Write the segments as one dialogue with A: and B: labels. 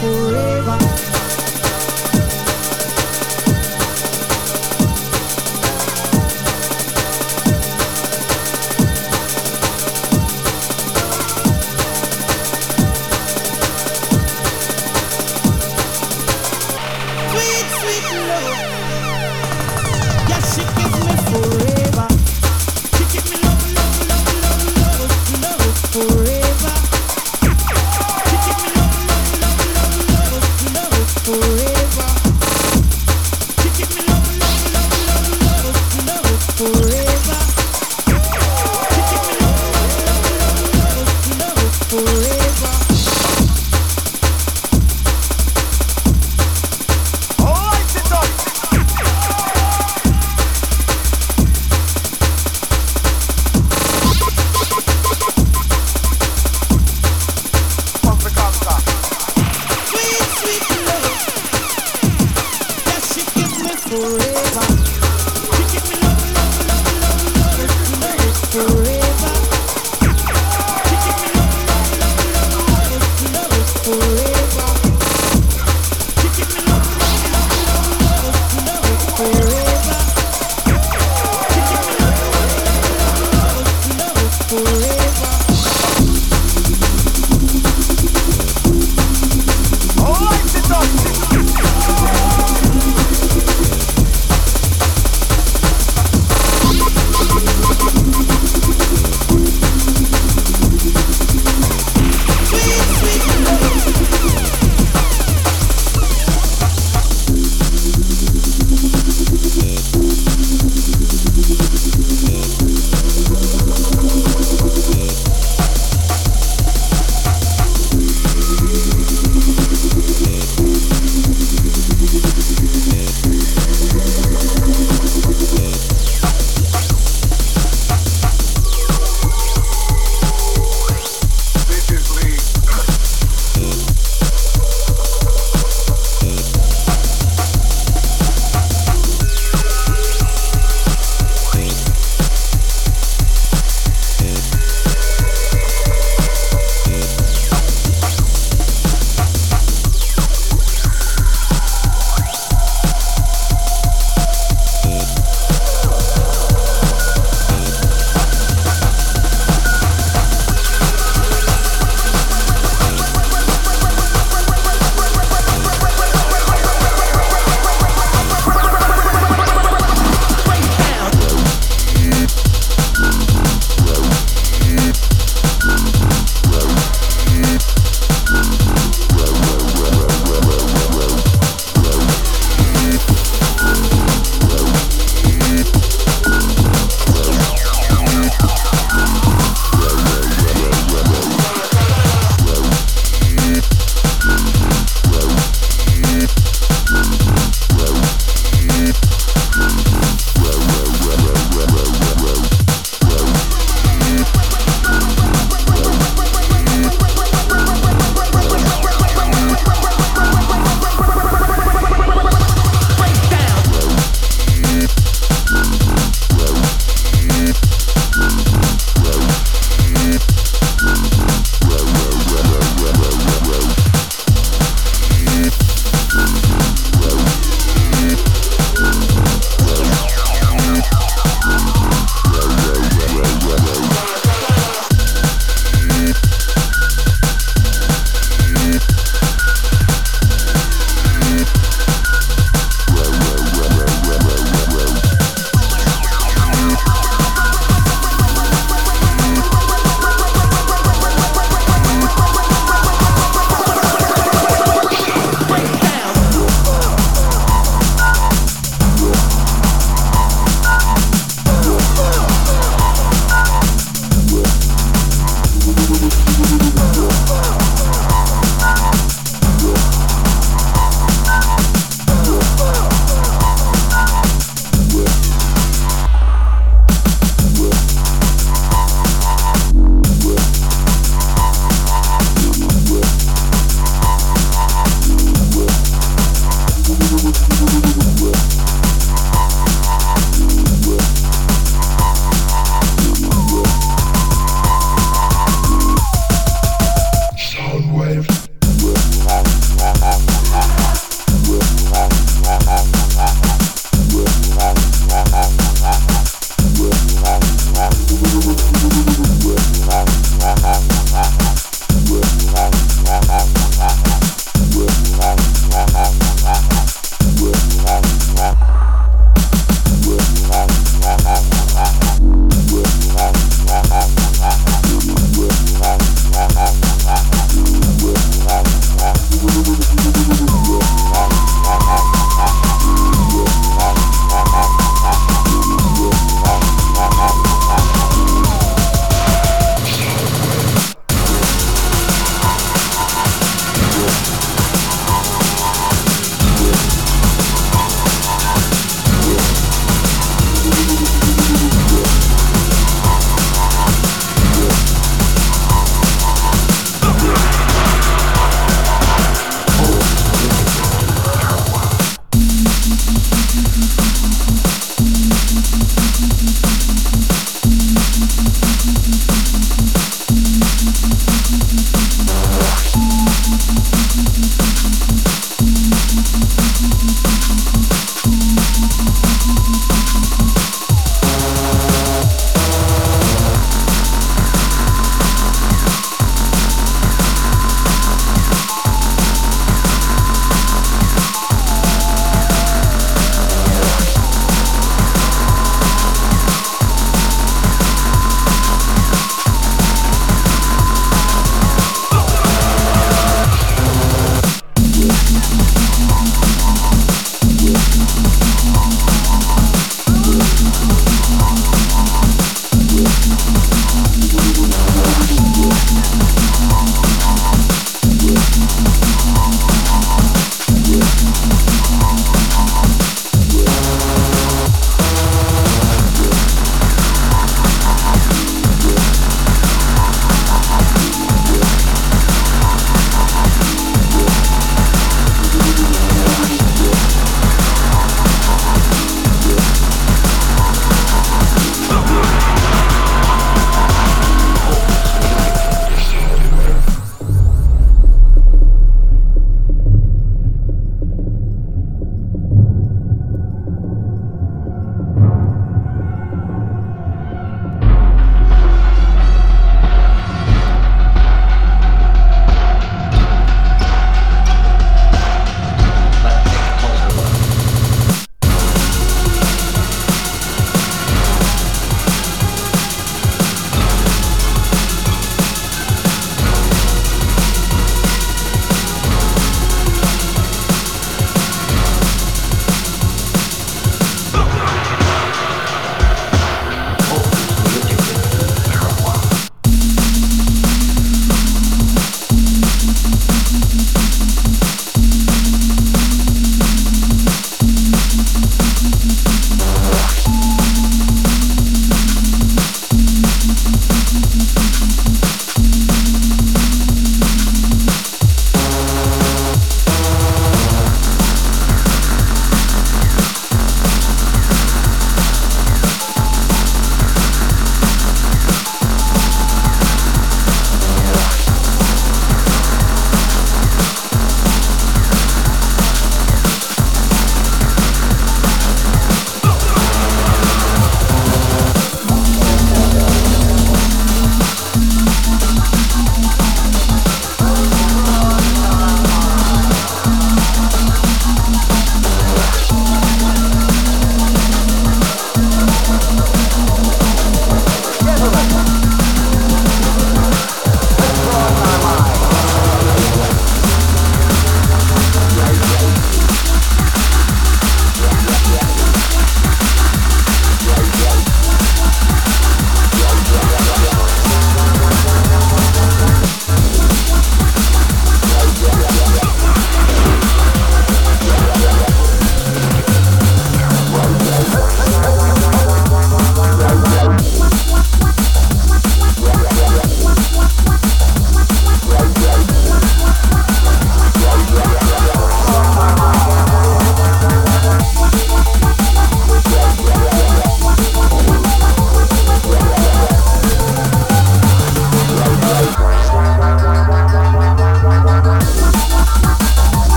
A: for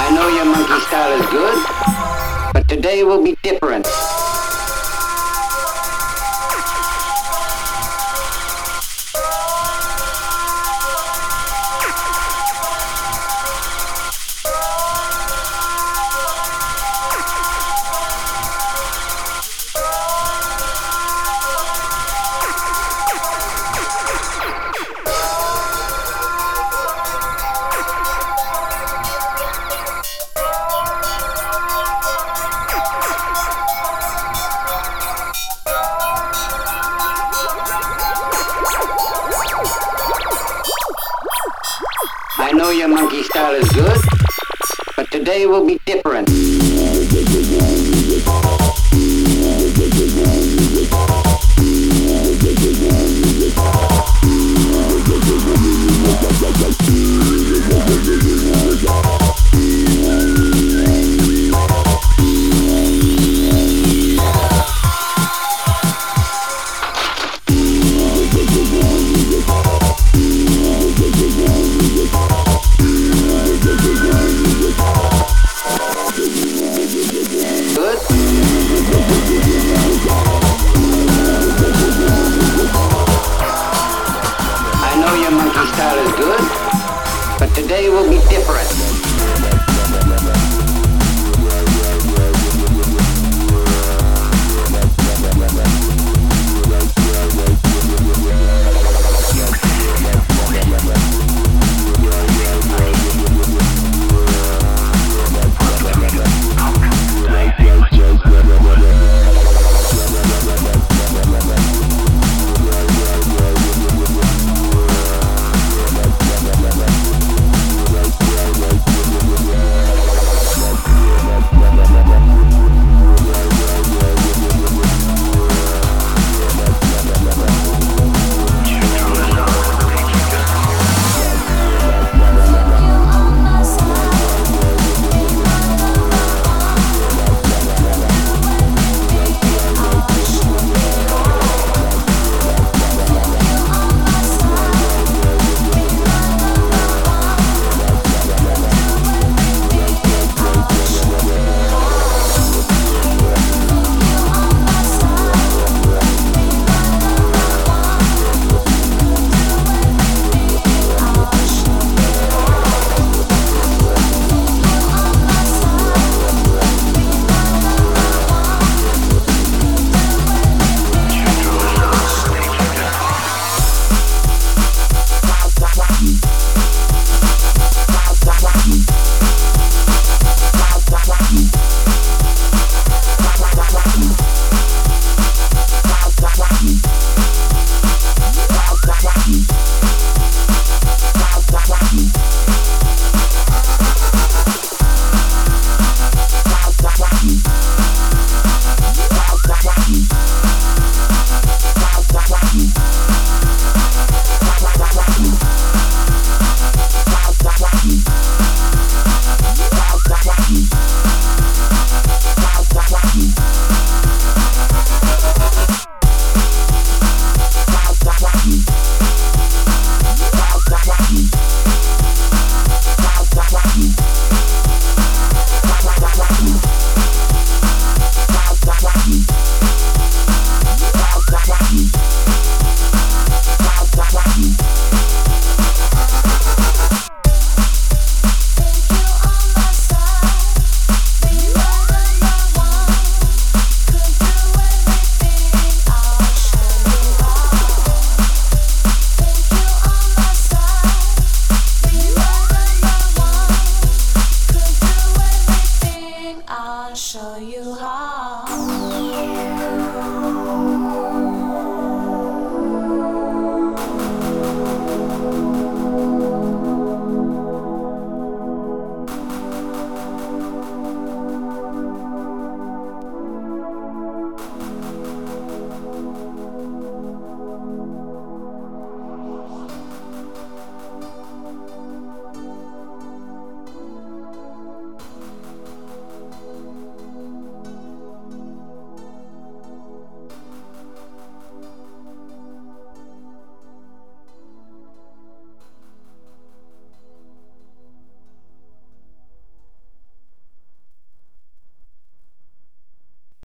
A: I know your monkey style is good, but today will be different. today will be different.